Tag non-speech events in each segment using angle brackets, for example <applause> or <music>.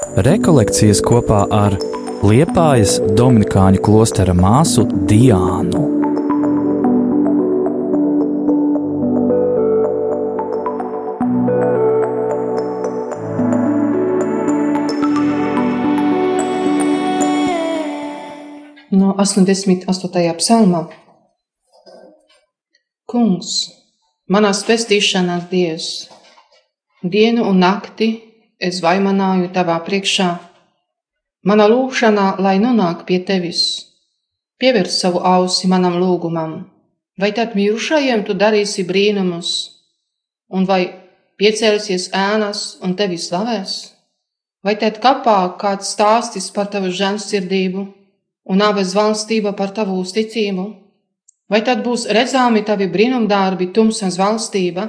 Rekolekcijas kopā ar Liepājas Dominikāņu klostera māsu Diānu. No 88. psalmā. Kungs, manā pestīšanās Dievs, dienu un nakti es vaimanāju tavā priekšā. Mana lūgšanā, lai nonāk pie tevis, pievērs savu ausi manam lūgumam, vai tad mirušajiem tu darīsi brīnumus, un vai piecelsies ēnas un tevi slavēs? Vai tad kapā kāds stāstis par tavu žēlsirdību? un abas valstība par tavu uzticību? Vai tad būs redzami tavi brīnumdārbi tumsas valstība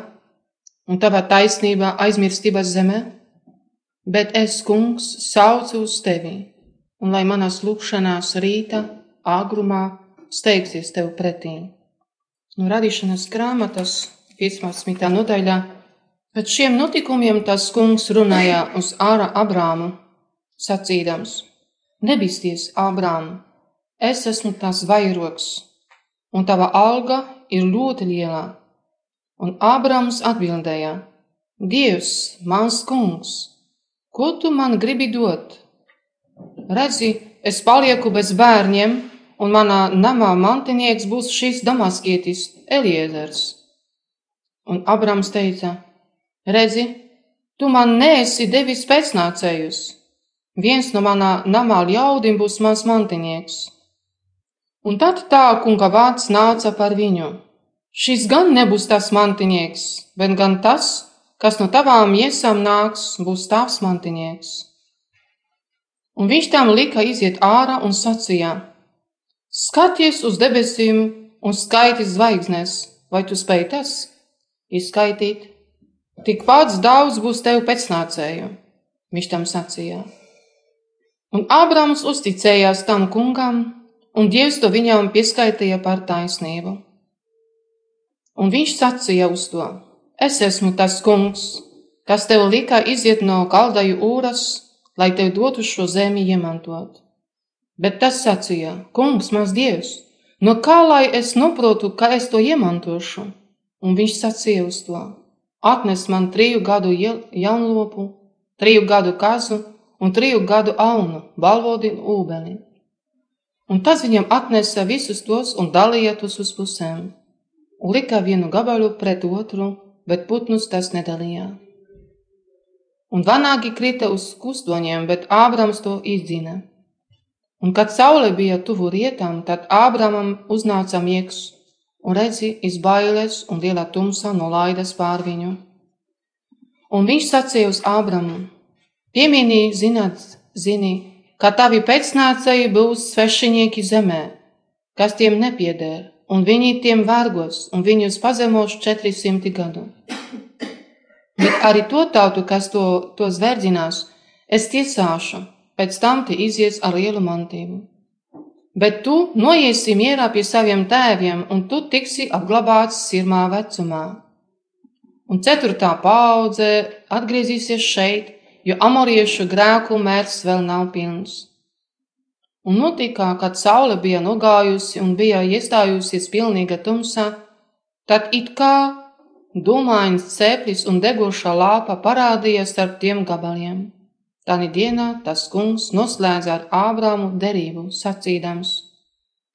un tava taisnība aizmirstības zemē? Bet es, kungs, saucu uz tevi, un lai manas lūkšanās rīta āgrumā steigsies tev pretī. No radīšanas grāmatas 15. nodaļā pēc šiem notikumiem tas kungs runāja uz ārā Abrāmu, sacīdams: Nebīsties, Abrāmu, es esmu tās vairogs, un tava alga ir ļoti lielā. Un Ābrams atbildēja: Dievs, mans kungs, ko tu man gribi dot? Redzi, es palieku bez bērniem, un manā namā mantinieks būs šis damaskietis Eliezers. Un Abrams teica: Redzi, tu man neesi devis pēcnācējus. Viens no manā namā ļaudīm būs mans mantinieks. Un tad tā kunga vārds nāca par viņu. Šis gan nebūs tas mantinieks, bet gan tas, kas no tavām iesām nāks, būs tavs mantinieks. Un viņš tam lika iziet ārā un sacīja: Skaties uz debesīm un skaiti zvaigznes, vai tu spēj tas izskaitīt? Tik pats daudz būs tev pēcnācēju, viņš tam sacīja. Un Ābrams uzticējās tam kungam, un Dievs to viņam pieskaitīja par taisnību. Un viņš sacīja uz to: Es esmu tas kungs, kas tev lika iziet no kaldaju ūras, lai tev dotu šo zemi iemantot. Bet tas sacīja: Kungs, mans Dievs, no kā lai es noprotu, ka es to iemantošu? Un viņš sacīja uz to: Atnes man triju gadu jaunlopu, triju gadu kazu un triju gadu aunu, balvodi un ūbeni Un tas viņam atnesa visus tos un dalīja tos uz pusēm, un lika vienu gabalu pret otru, bet putnus tas nedalīja. Un vanāgi krita uz kustoņiem, bet Ābrams to izdzina. Un kad saule bija tuvu rietām, tad Ābramam uznāca miegs, un redzi, izbailes un liela tumsa nolaidas pār viņu. Un viņš sacīja uz Ābramu: Pieminī, zināt, zini, ka tavi pēcnācēji būs svešinieki zemē, kas tiem nepieder, un viņi tiem vārgos, un viņus pazemos 400 gadu. Bet arī to tautu, kas to, to zverdzinās, es tiesāšu, pēc tam tie izies ar lielu mantību. Bet tu noiesi mierā pie saviem tēviem, un tu tiksi apglabāts sirmā vecumā. Un ceturtā paudze atgriezīsies šeit, jo amoriešu grēku mērs vēl nav pilns. Un notika, kad saule bija nogājusi un bija iestājusies pilnīga tumsā, tad it kā dūmains ceplis un degošā lāpa parādījās starp tiem gabaliem. Tani dienā tas kungs noslēdza ar Ābrāmu derību, sacīdams: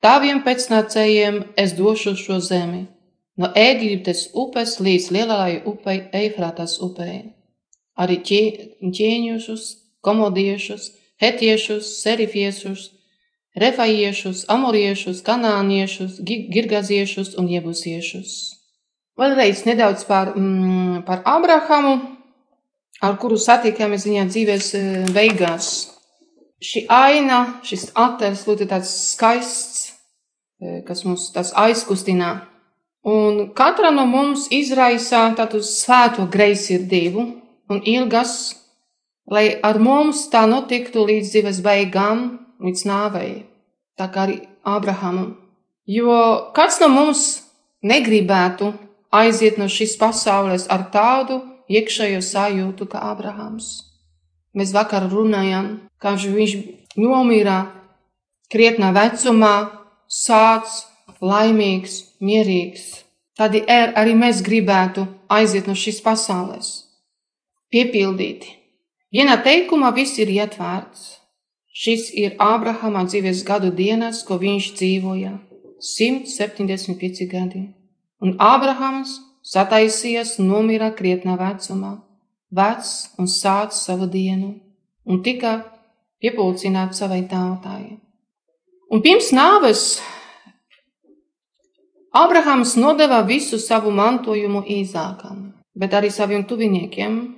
Taviem pēcnācējiem es došu šo zemi, no Ēģiptes upes līdz lielajai upei Eifratas upei arī ķēņušus, komodiešus, hetiešus, serifiešus, refaiešus, amoriešus, kanāniešus, girgaziešus un jebusiešus. Vēlreiz nedaudz par, mm, par Abrahamu, ar kuru satikāmies viņa dzīves e, beigās. Šī aina, šis attēls ļoti tāds skaists, e, kas mums tas aizkustinā. Un katra no mums izraisa tādu svēto greizsirdību, un ilgas, lai ar mums tā notiktu līdz dzīves beigām, līdz nāvei, tā kā arī Ābrahamam. Jo kāds no mums negribētu aiziet no šīs pasaules ar tādu iekšējo sajūtu kā Ābrahams. Mēs vakar runājām, kā viņš nomira krietnā vecumā, sāds, laimīgs, mierīgs. Tad arī mēs gribētu aiziet no šīs pasaules, piepildīti. Vienā teikumā viss ir ietvērts. Šis ir Ābrahama dzīves gadu dienas, ko viņš dzīvoja - 175 gadi. Un Ābrahams sataisījās un nomira krietnā vecumā, vecs un sācis savu dienu, un tika piepulcināts savai tautai. Un pirms nāves Ābrahams nodeva visu savu mantojumu īzākam, bet arī saviem tuviniekiem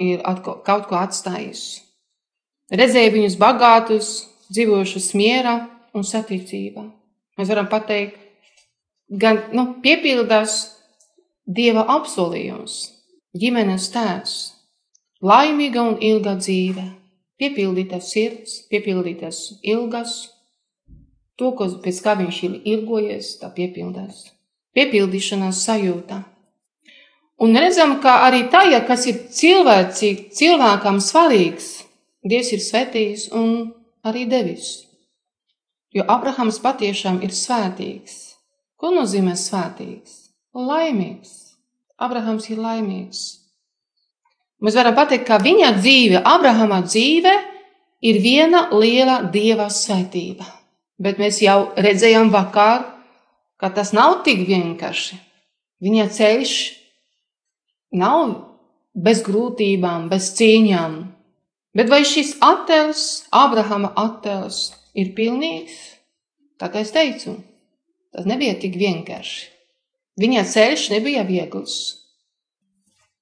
ir kaut ko atstājis. Redzēja viņus bagātus, dzīvojušus miera un saticībā. Mēs varam pateikt, gan nu, piepildās Dieva apsolījums, ģimenes tēvs, laimīga un ilga dzīve, piepildīta sirds, piepildītas ilgas, to, ko pēc kā viņš ir ilgojies, tā piepildās. Piepildīšanās sajūta. Un redzam, ka arī tajā, kas ir cilvēcīgi, cilvēkam svarīgs, Dievs ir svētījis un arī devis. Jo Abrahams patiešām ir svētīgs. Ko nozīmē svētīgs? Laimīgs. Abrahams ir laimīgs. Mēs varam pateikt, ka viņa dzīve, Abrahama dzīve, ir viena liela dieva svētība. Bet mēs jau redzējām vakar, ka tas nav tik vienkārši. Viņa ceļš nav bez grūtībām, bez cīņām. Bet vai šis attēls, Abrahama attēls, ir pilnīgs? Tā kā es teicu, tas nebija tik vienkārši. Viņa ceļš nebija viegls.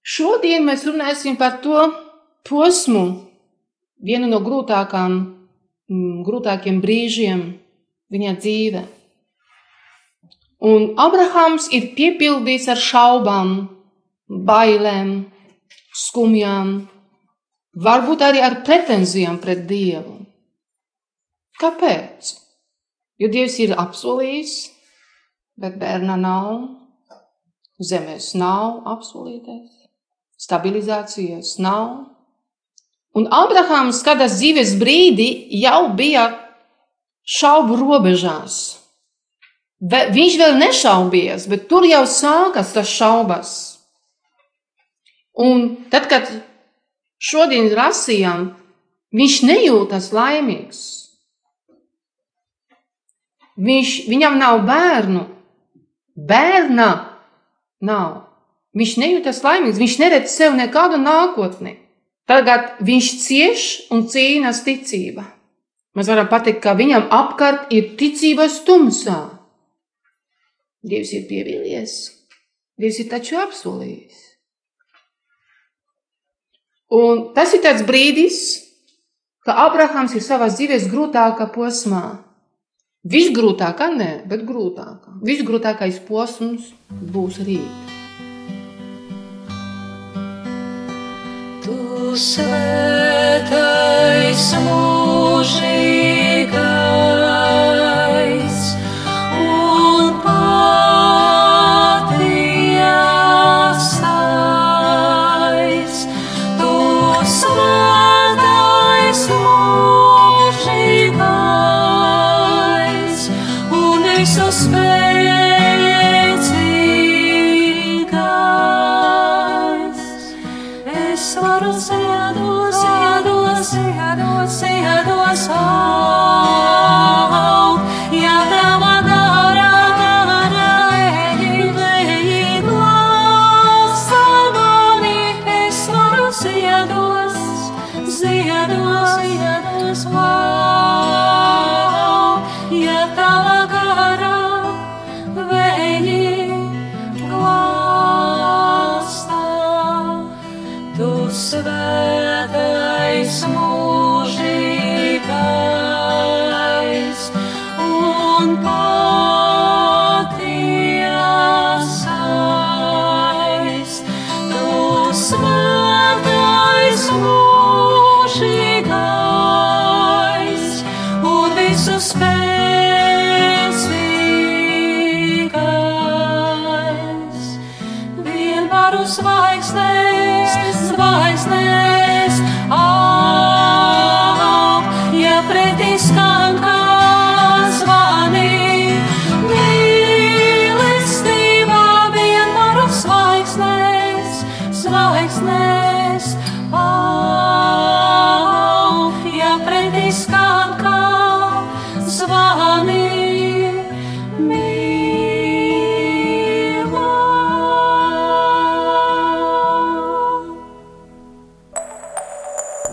Šodien mēs runāsim par to posmu, vienu no grūtākām, mm, grūtākiem brīžiem viņa dzīve. Un Abrahams ir piepildīts ar šaubām, bailēm, skumjām, varbūt arī ar pretenzijām pret Dievu. Kāpēc? Jo Dievs ir apsolījis, bet bērna nav, zemes nav apsolītais, stabilizācijas nav. Un Abrahams kādā dzīves brīdī jau bija šaubu robežās. Viņš vēl nešaubījās, bet tur jau sākas tas šaubas. Un tad, kad šodien rasījām, viņš nejūtas laimīgs. Viņš, viņam nav bērnu, bērna nav. Viņš nejūtas laimīgs, viņš neredz sev nekādu nākotni. Tagad viņš cieš un cīnās ticība. Mēs varam pateikt, ka viņam apkārt ir ticības tumsā. Dievs ir pievīlies, Dievs ir taču apsolījis. Un tas ir tāds brīdis, ka Abrahams ir savā dzīves grūtākā posmā. Visgrūtākā, nē, bet grūtākā. Visgrūtākais posms būs rīt. Tu svētais mūžīgais ja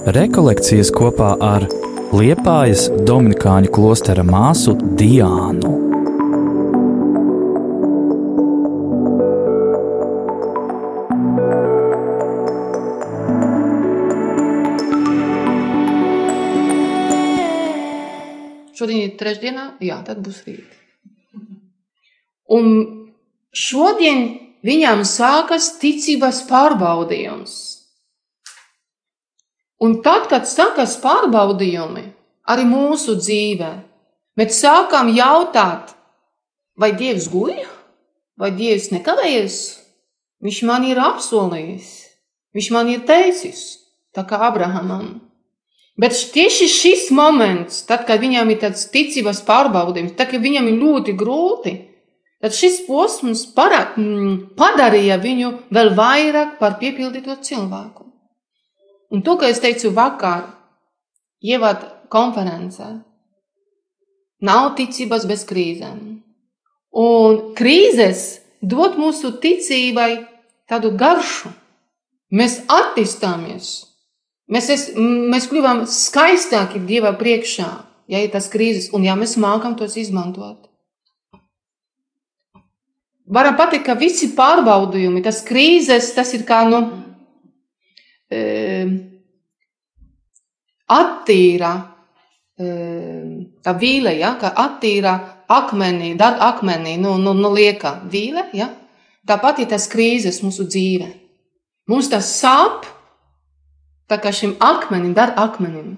Rekolekcijas kopā ar Liepājas Dominikāņu klostera māsu Diānu. Šodien ir trešdienā, jā, tad būs rīt. Un šodien viņām sākas ticības pārbaudījums. Un tad, kad sākas pārbaudījumi arī mūsu dzīvē, mēs sākam jautāt, vai Dievs guļ, vai Dievs nekavējas, Viņš man ir apsolījis, Viņš man ir teicis, tā kā Abrahamam. Bet tieši šis moments, tad, kad viņam ir tāds ticības pārbaudījums, tad, kad viņam ir ļoti grūti, tad šis posms para, padarīja viņu vēl vairāk par piepildīto cilvēku. Un to, ko es teicu vakar, ievad konferencē, nav ticības bez krīzēm. Un krīzes dod mūsu ticībai tādu garšu. Mēs attīstāmies, Mēs, es, mēs kļuvām skaistāki Dieva priekšā, ja ir tas krīzes, un ja mēs mākam tos izmantot. Varam pateikt, ka visi pārbaudījumi, tas krīzes, tas ir kā, nu, e, attīra, e, tā vīle, ja, ka attīra akmenī, dar akmenī, nu, nu, nu lieka vīle, ja. Tāpat ir tas krīzes mūsu dzīve. Mums tas sāp, Tā kā šim akmenim dar akmenim.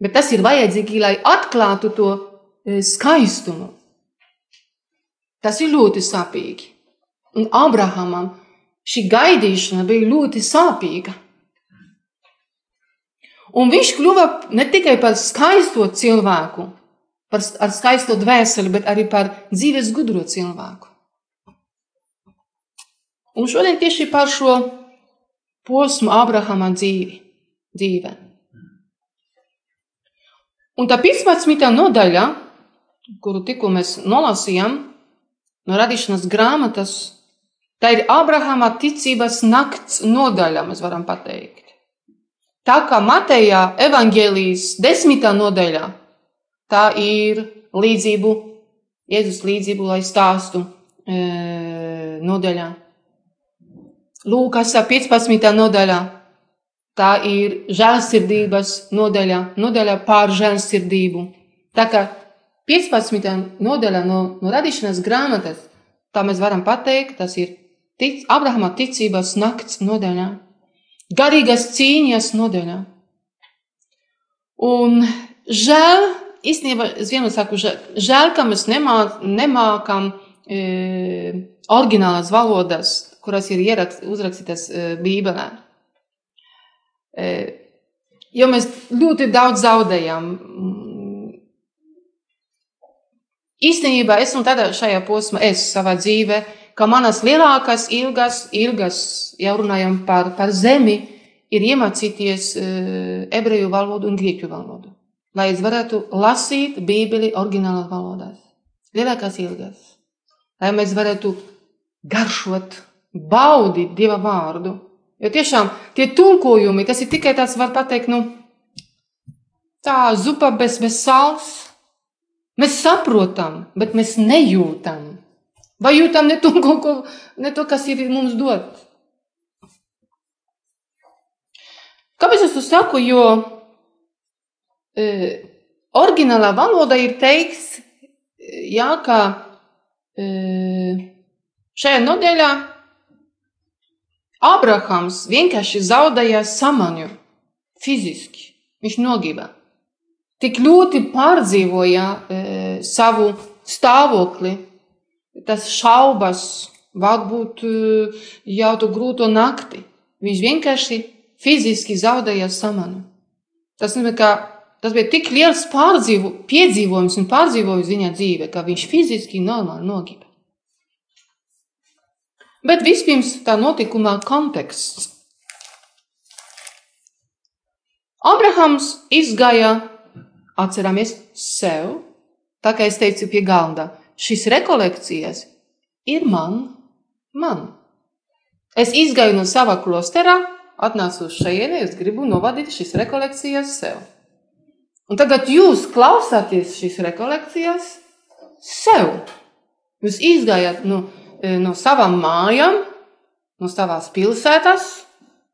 Bet tas ir vajadzīgi, lai atklātu to e, skaistumu. Tas ir ļoti sāpīgi. Un Abrahamam šī gaidīšana bija ļoti sāpīga. Un viņš kļuva ne tikai par skaisto cilvēku, par, ar skaisto dvēseli, bet arī par dzīves gudro cilvēku. Un šodien tieši par šo posmu Abrahama dzīvi dzīve. Un tā 15. nodaļa, kuru tikko mēs nolasījām no radīšanas grāmatas, tā ir Abrahama ticības nakts nodaļa, mēs varam pateikt. Tā kā Mateja evaņģēlijas desmitā nodaļā, tā ir līdzību, Jēzus līdzību, lai stāstu e, nodaļā. Lūkas 15. nodaļā Tā ir žēlsirdības nodaļa, nodaļa pār žēlsirdību. Tā kā 15. nodaļa no, no radīšanas grāmatas, tā mēs varam pateikt, tas ir tic, Abrahama ticības nakts nodaļā, garīgas cīņas nodaļā. Un žēl, īstenībā, es vienmēr saku, žēl, ka mēs nemā, nemākam e, oriģinālās valodas, kuras ir ierakst, uzrakstītas e, Bībelē. Jo mēs ļoti daudz zaudējam. Īstenībā esmu tādā šajā posmā, es savā dzīvē, ka manas lielākās ilgas, ilgas, ja runājam par, par zemi, ir iemācīties ebreju valodu un grieķu valodu. Lai es varētu lasīt Bībeli oriģinālās valodās. Lielākās ilgas. Lai mēs varētu garšot, baudīt Dieva vārdu Jo tiešām tie tulkojumi, tas ir tikai tāds, var teikt, nu, tā zupa bez, bez sāls. Mēs saprotam, bet mēs nejūtam. Vai jūtam ne to, ko, ne to kas ir mums dots? Kāpēc es to saku? Jo e, oriģinālā valoda ir teiks, jā, ka e, šajā nedēļā Abrahams vienkārši zaudēja samaņu fiziski. Viņš nogiba. Tik ļoti pārdzīvoja e, savu stāvokli, tas šaubas, varbūt e, jau tu grūto nakti. Viņš vienkārši fiziski zaudēja samaņu. Tas, ka tas bija tik liels pārdzīvo, piedzīvojums un pārdzīvojums viņa dzīve, ka viņš fiziski normāli nogiba. Bet vispirms tā notikumā konteksts. Abrahams izgāja, atceramies sev, tā kā es teicu pie galda, šīs rekolekcijas ir man, man. Es izgāju no sava klosterā, atnācu uz šejieni, es gribu novadīt šīs rekolekcijas sev. Un tagad jūs klausāties šīs rekolekcijas sev. Jūs izgājāt no, e, no savām mājām, no savās pilsētas,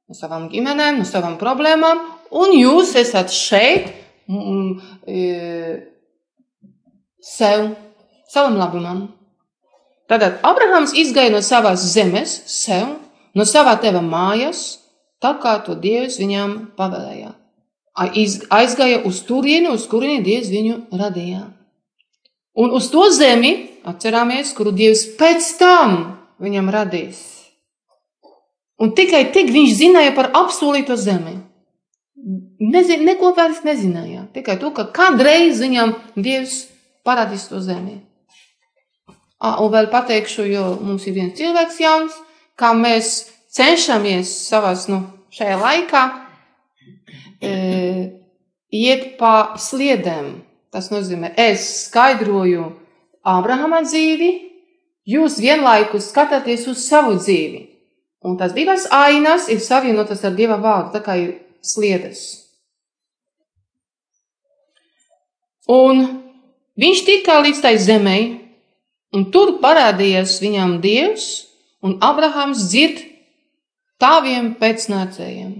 no savām ģimenēm, no savām problēmām, un jūs esat šeit mm, e, sev, savam labumam. Tātad Abrahams izgāja no savas zemes, sev, no savā tēva mājas, tā kā to Dievs viņam pavēlēja. Aizgāja uz turieni, uz kurieni Dievs viņu radīja. Un uz to zemi, atcerāmies, kuru Dievs pēc tam viņam radīs. Un tikai tik viņš zināja par apsolīto zemi. Nezin, neko vairs nezināja. Tikai to, ka kādreiz viņam Dievs parādīs to zemi. Un vēl pateikšu, jo mums ir viens cilvēks jauns, kā mēs cenšamies savās, nu, šajā laikā e, iet pa sliedēm. Tas nozīmē, es skaidroju Ābrahama dzīvi, jūs vienlaikus skatāties uz savu dzīvi. Un tas divas ainas ir savienotas ar Dieva vārdu, tā kā ir sliedes. Un viņš tika līdz tai zemei, Un tur parādījās viņam Dievs, un Abrahams dzird tāviem pēcnācējiem.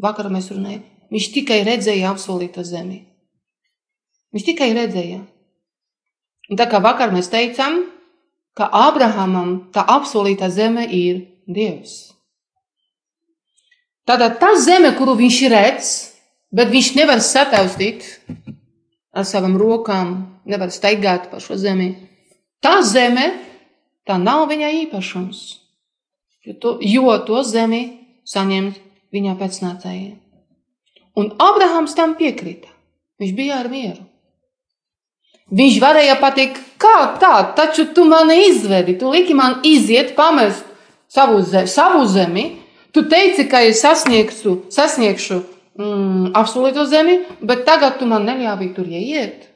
Vakar mēs runājām, viņš tikai redzēja apsolīto zemi. Viņš tikai redzēja. Un tā kā vakar mēs teicām, ka Abrahamam tā apsolītā zeme ir Dievs. Tātad tā zeme, kuru viņš redz, bet viņš nevar sataustīt ar savām rokām, nevar staigāt pa šo zemi. Tā zeme, tā nav viņa īpašums, jo to, jo to zemi saņemt viņa pēcnācējiem. Un Abrahams tam piekrita. Viņš bija ar mieru. Viņš varēja pateikt, kā tā, taču tu mani izvedi, tu liki man iziet, pamest savu, zemi, savu zemi. Tu teici, ka es sasniegšu, sasniegšu mm, apsolīto zemi, bet tagad tu man neļāvi tur ieiet.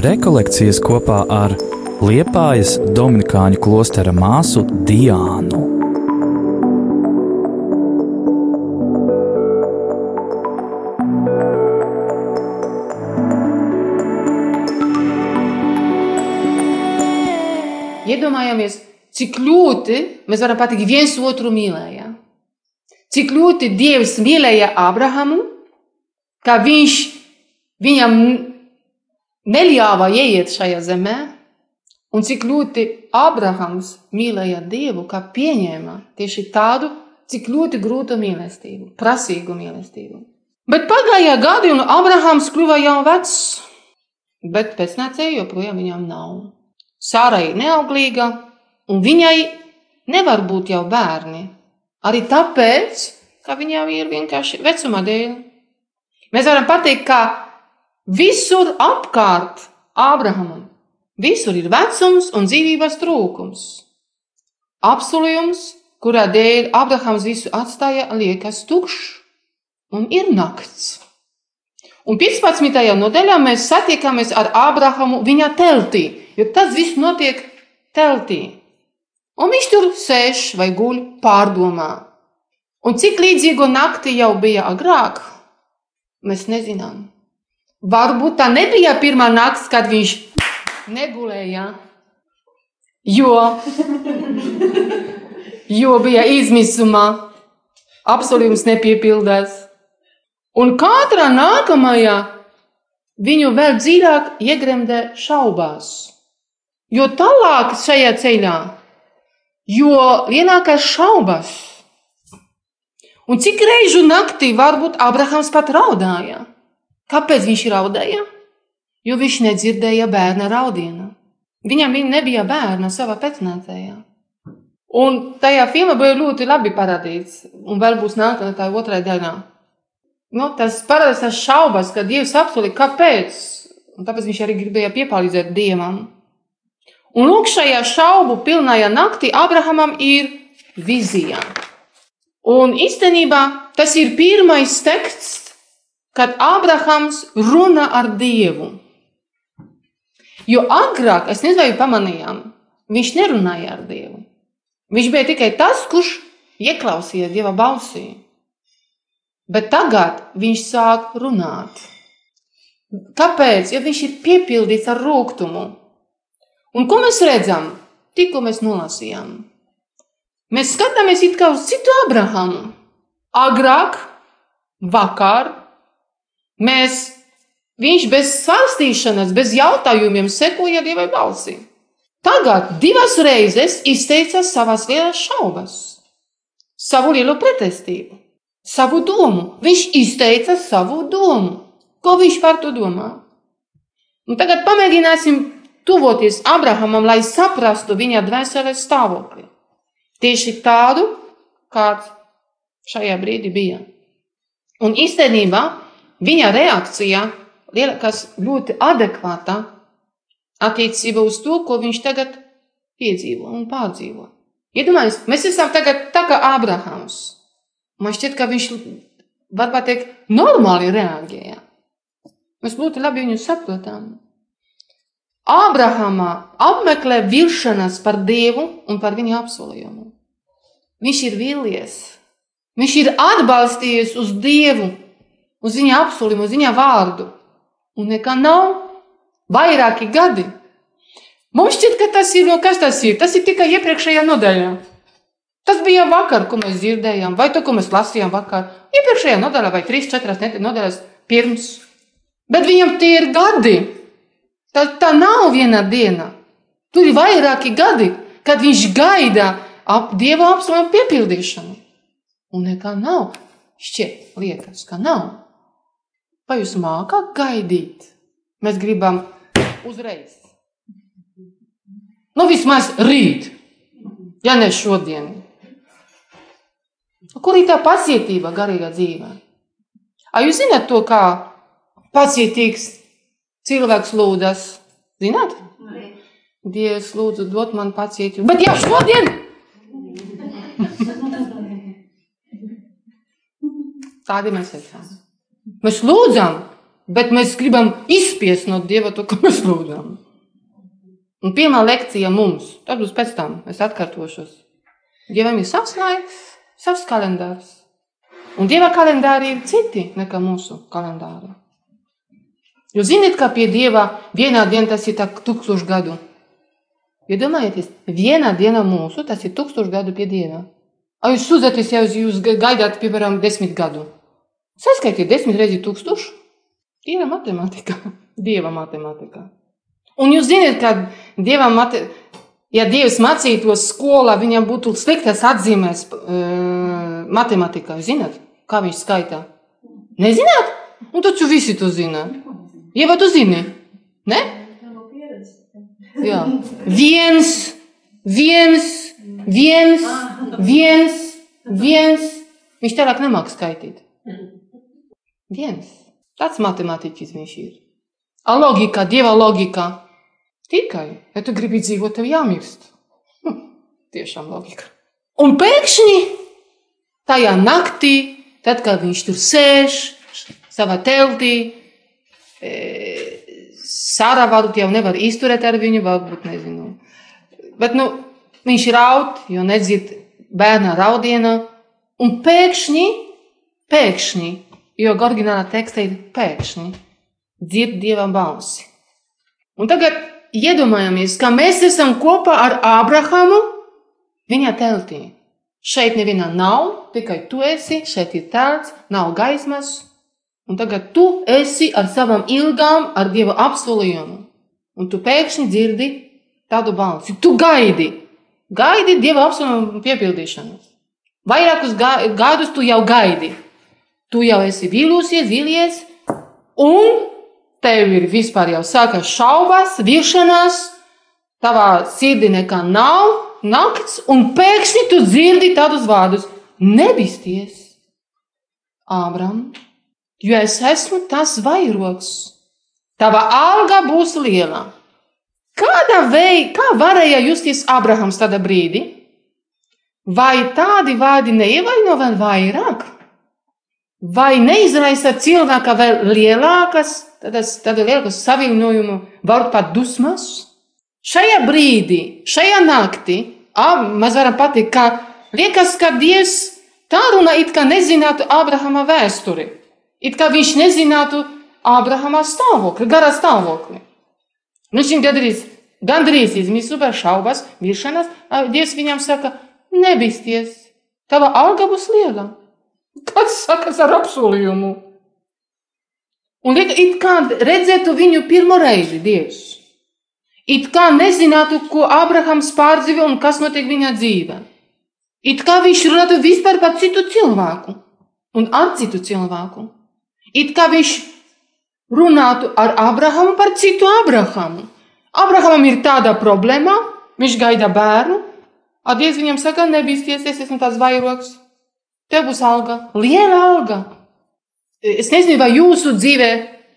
Rekolekcijas kopā ar Liepājas Dominikāņu klostera māsu Diānu. Iedomājamies, cik ļoti mēs varam pateikt, viens otru mīlējām. Cik ļoti Dievs mīlēja Abrahamu, ka viņš viņam neļāva ieiet šajā zemē, un cik ļoti Abrahams mīlēja Dievu, kā pieņēma tieši tādu, cik ļoti grūtu mīlestību, prasīgu mīlestību. Bet pagāja gadi, un Abrahams kļuva jau vecs, bet pēcnācēji joprojām viņam nav. Sāra ir neauglīga, un viņai nevar būt jau bērni. Arī tāpēc, ka viņam ir vienkārši vecuma dēļ. Mēs varam pateikt, ka visur apkārt Ābrahamam visur ir vecums un dzīvības trūkums. Apsolījums, kurā dēļ Ābrahams visu atstāja, liekas tukšs un ir nakts. Un 15. nodaļā mēs satiekamies ar Ābrahamu viņa teltī, jo tas viss notiek teltī. Un viņš tur sēž vai guļ pārdomā. Un cik līdzīgu nakti jau bija agrāk, mēs nezinām. Varbūt tā nebija pirmā nakts, kad viņš negulēja, jo, jo bija izmisumā, apsolījums nepiepildās. Un katra nākamajā viņu vēl dziļāk iegremdē šaubās. Jo tālāk šajā ceļā, jo lielākās šaubas. Un cik reižu naktī varbūt Abrahams pat raudāja? Kāpēc viņš raudāja? Jo viņš nedzirdēja bērna raudienu. Viņam nebija bērna savā pēcnācējā. Un tajā filmā bija ļoti labi parādīts, un vēl būs nākamā tā otrā daļā. Nu, tas parādās tas šaubas, ka Dievs apsolīja, kāpēc. Un tāpēc viņš arī gribēja piepalīdzēt Dievam. Un lūk, šajā šaubu pilnajā naktī Abrahamam ir vizija. Un īstenībā tas ir pirmais teksts, kad Abrahams runā ar Dievu. Jo agrāk, es nezinu, vai pamanījām, viņš nerunāja ar Dievu. Viņš bija tikai tas, kurš ieklausījās Dieva balsī. Bet tagad viņš sāk runāt. Kāpēc? Jo viņš ir piepildīts ar rūkumu. Un ko mēs redzam? Tikko mēs nolasījām. Mēs skatāmies it kā uz citu Abrahamu. Agrāk, vakar, mēs, viņš bez sāstīšanas, bez jautājumiem sekoja Dieva balsi. Tagad divas reizes izteica savas lielas šaubas, savu lielo pretestību savu domu. Viņš izteica savu domu. Ko viņš par to domā? Un tagad pamēģināsim tuvoties Abrahamam, lai saprastu viņa dvēseles stāvokli. Tieši tādu, kāds šajā brīdī bija. Un īstenībā viņa reakcija liekas ļoti adekvāta attiecībā uz to, ko viņš tagad piedzīvo un pārdzīvo. Iedomājieties, mēs esam tagad tā kā Abrahams. Man šķiet, ka viņš varbūt teikt, normāli reaģēja. Mēs ļoti labi viņu saprotam. Ābrahamā apmeklē vilšanās par Dievu un par viņa apsolījumu. Viņš ir vīlies, viņš ir atbalstījies uz Dievu, uz viņa apsolījumu, uz viņa vārdu. Un nekā nav vairāki gadi. Mums šķiet, ka tas ir, no kas tas ir? Tas ir tikai iepriekšējā nodaļā. Tas bija vakar, ko mēs dzirdējām, vai to, ko mēs lasījām vakar. Iepriekšējā nodaļā, vai trīs, četras nedēļas pirms. Bet viņam tie ir gadi. Tā, tā nav viena diena. Tur ir vairāki gadi, kad viņš gaida ap dieva apsolījumu piepildīšanu. Un nekā nav. Šķiet, liekas, ka nav. Vai jūs mākāt gaidīt? Mēs gribam uzreiz. Nu, vismaz rīt, ja ne šodien. Kur ir tā pacietība garīgā dzīvē? Ai, jūs zināt to, kā pacietīgs cilvēks lūdzas? Zināt? Dievs, lūdzu, dod man pacietību. Bet jau šodien! Tādi mēs esam. Mēs lūdzam, bet mēs gribam izspiest no Dieva to, ko mēs lūdzam. Un pirmā lekcija mums, tad būs pēc tam, es atkārtošos. Dievam ir savs laiks, savs kalendārs. Un Dieva kalendāri ir citi nekā mūsu kalendāri. Jūs zināt, ka pie Dieva vienā dienā tas ir tūkstoš gadu. Iedomājieties, ja vienā dienā mūsu tas ir tūkstoš gadu pie Dieva. A jūs sūdzaties, ja jūs gaidāt, piemēram, desmit gadu. Saskaitiet desmit reizi tūkstošu. Tīra matemātika, dieva matemātika. <laughs> Un jūs zināt, ka dievam, mate, ja dievs mācītos skolā, viņam būtu sliktas atzīmēs uh, matemātikā. Jūs zināt, kā viņš skaitā? Nezināt? Un taču visi to zina. Vai tu zini? Ne? Jā. Viens, viens, viens, viens, viens. Viņš tālāk nemāk skaitīt. Viens. Tāds matemātiķis viņš ir. A logika, dieva logika. Tikai, ja tu gribi dzīvot, tev jāmirst. Hm, tiešām logika. Un pēkšņi tajā naktī, tad, kad viņš tur sēž savā teltī, e, Sāra varbūt jau nevar izturēt ar viņu, varbūt nezinu. Bet nu, viņš raud, jo nedzird bērna raudienu, un pēkšņi, pēkšņi, jo oriģinālā tekstā ir pēkšņi, dzird dieva balsi. Un tagad iedomājamies, ka mēs esam kopā ar Ābrahamu viņa teltī. Šeit neviena nav, tikai tu esi, šeit ir tāds, nav gaismas, Un tagad tu esi ar savām ilgām, ar Dieva apsolījumu. Un tu pēkšņi dzirdi tādu balsi. Tu gaidi, gaidi Dieva apsolījumu piepildīšanu. Vairākus gadus tu jau gaidi. Tu jau esi vīlusies, vīlies, un tev ir vispār jau sākas šaubas, vilšanās, tavā sirdī nekā nav, nakts, un pēkšņi tu dzirdi tādus vārdus: Nebisties, Ābram! jo es esmu tas vairogs. Tava alga būs liela. Kādā veidā, kā varēja justies Abrahams tādā brīdī? Vai tādi vārdi neievaino vēl vairāk? Vai neizraisa cilvēka vēl lielākas, tādas, tādu lielākas saviņojumu, varbūt pat dusmas? Šajā brīdī, šajā naktī, mēs varam pateikt, ka liekas, ka Dievs tā runā it kā nezinātu Abrahama vēsturi. It kā viņš nezinātu Ābrahama stāvokli, garā stāvokli. Nu, šim gandrīz, gandrīz izmisu par šaubas, vilšanās, Dievs viņam saka, nebisties, tava alga būs liela. Kāds sakas ar apsolījumu? Un it kā redzētu viņu pirmo reizi, Dievs. It kā nezinātu, ko Ābrahams pārdzīvo un kas notiek viņa dzīvē. It kā viņš runātu vispār par citu cilvēku un ar citu cilvēku. It kā viņš runātu ar Abrahamu par citu Abrahamu. Abrahamam ir tāda problēma, viņš gaida bērnu, a Dievs viņam saka, nebīsties, es esmu tāds vairogs. Tev būs alga, liela alga. Es nezinu, vai jūsu dzīvē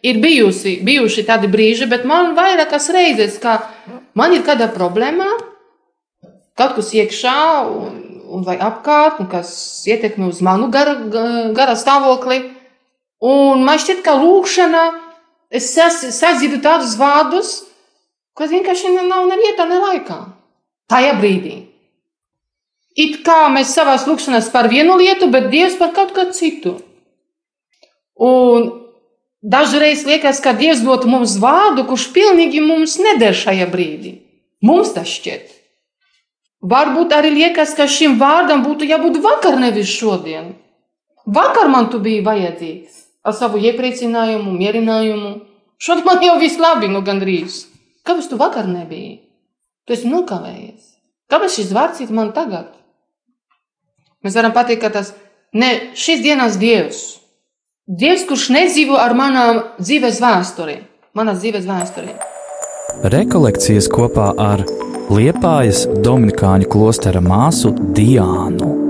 ir bijusi, bijuši tādi brīži, bet man vairākas reizes, ka man ir kāda problēma, kaut kas iekšā un, un vai apkārt, un kas ietekmē uz manu gara, gara stāvokli. Un man šķiet, ka lūkšanā es sadzirdu tādus vārdus, kas vienkārši nav ne vietā, ne laikā. Tajā brīdī. It kā mēs savā lūkšanā par vienu lietu, bet Dievs par kaut ko citu. Un dažreiz liekas, ka Dievs dod mums vārdu, kurš pilnīgi mums neder šajā brīdī. Mums tas šķiet. Varbūt arī liekas, ka šim vārdam būtu jābūt vakar, nevis šodien. Vakar man tu biji vajadzīgs ar savu iepriecinājumu, mierinājumu. Šodien man jau viss labi, nu gandrīz. Kāpēc tu vakar nebija? Tu esi nokavējies. Kāpēc šis vārds ir man tagad? Mēs varam pateikt, ka tas ne šīs dienas dievs. Dievs, kurš nedzīvo ar manām dzīves vēsturi, manas dzīves vēsturi. Rekolekcijas kopā ar Liepājas Dominikāņu klostera māsu Diānu.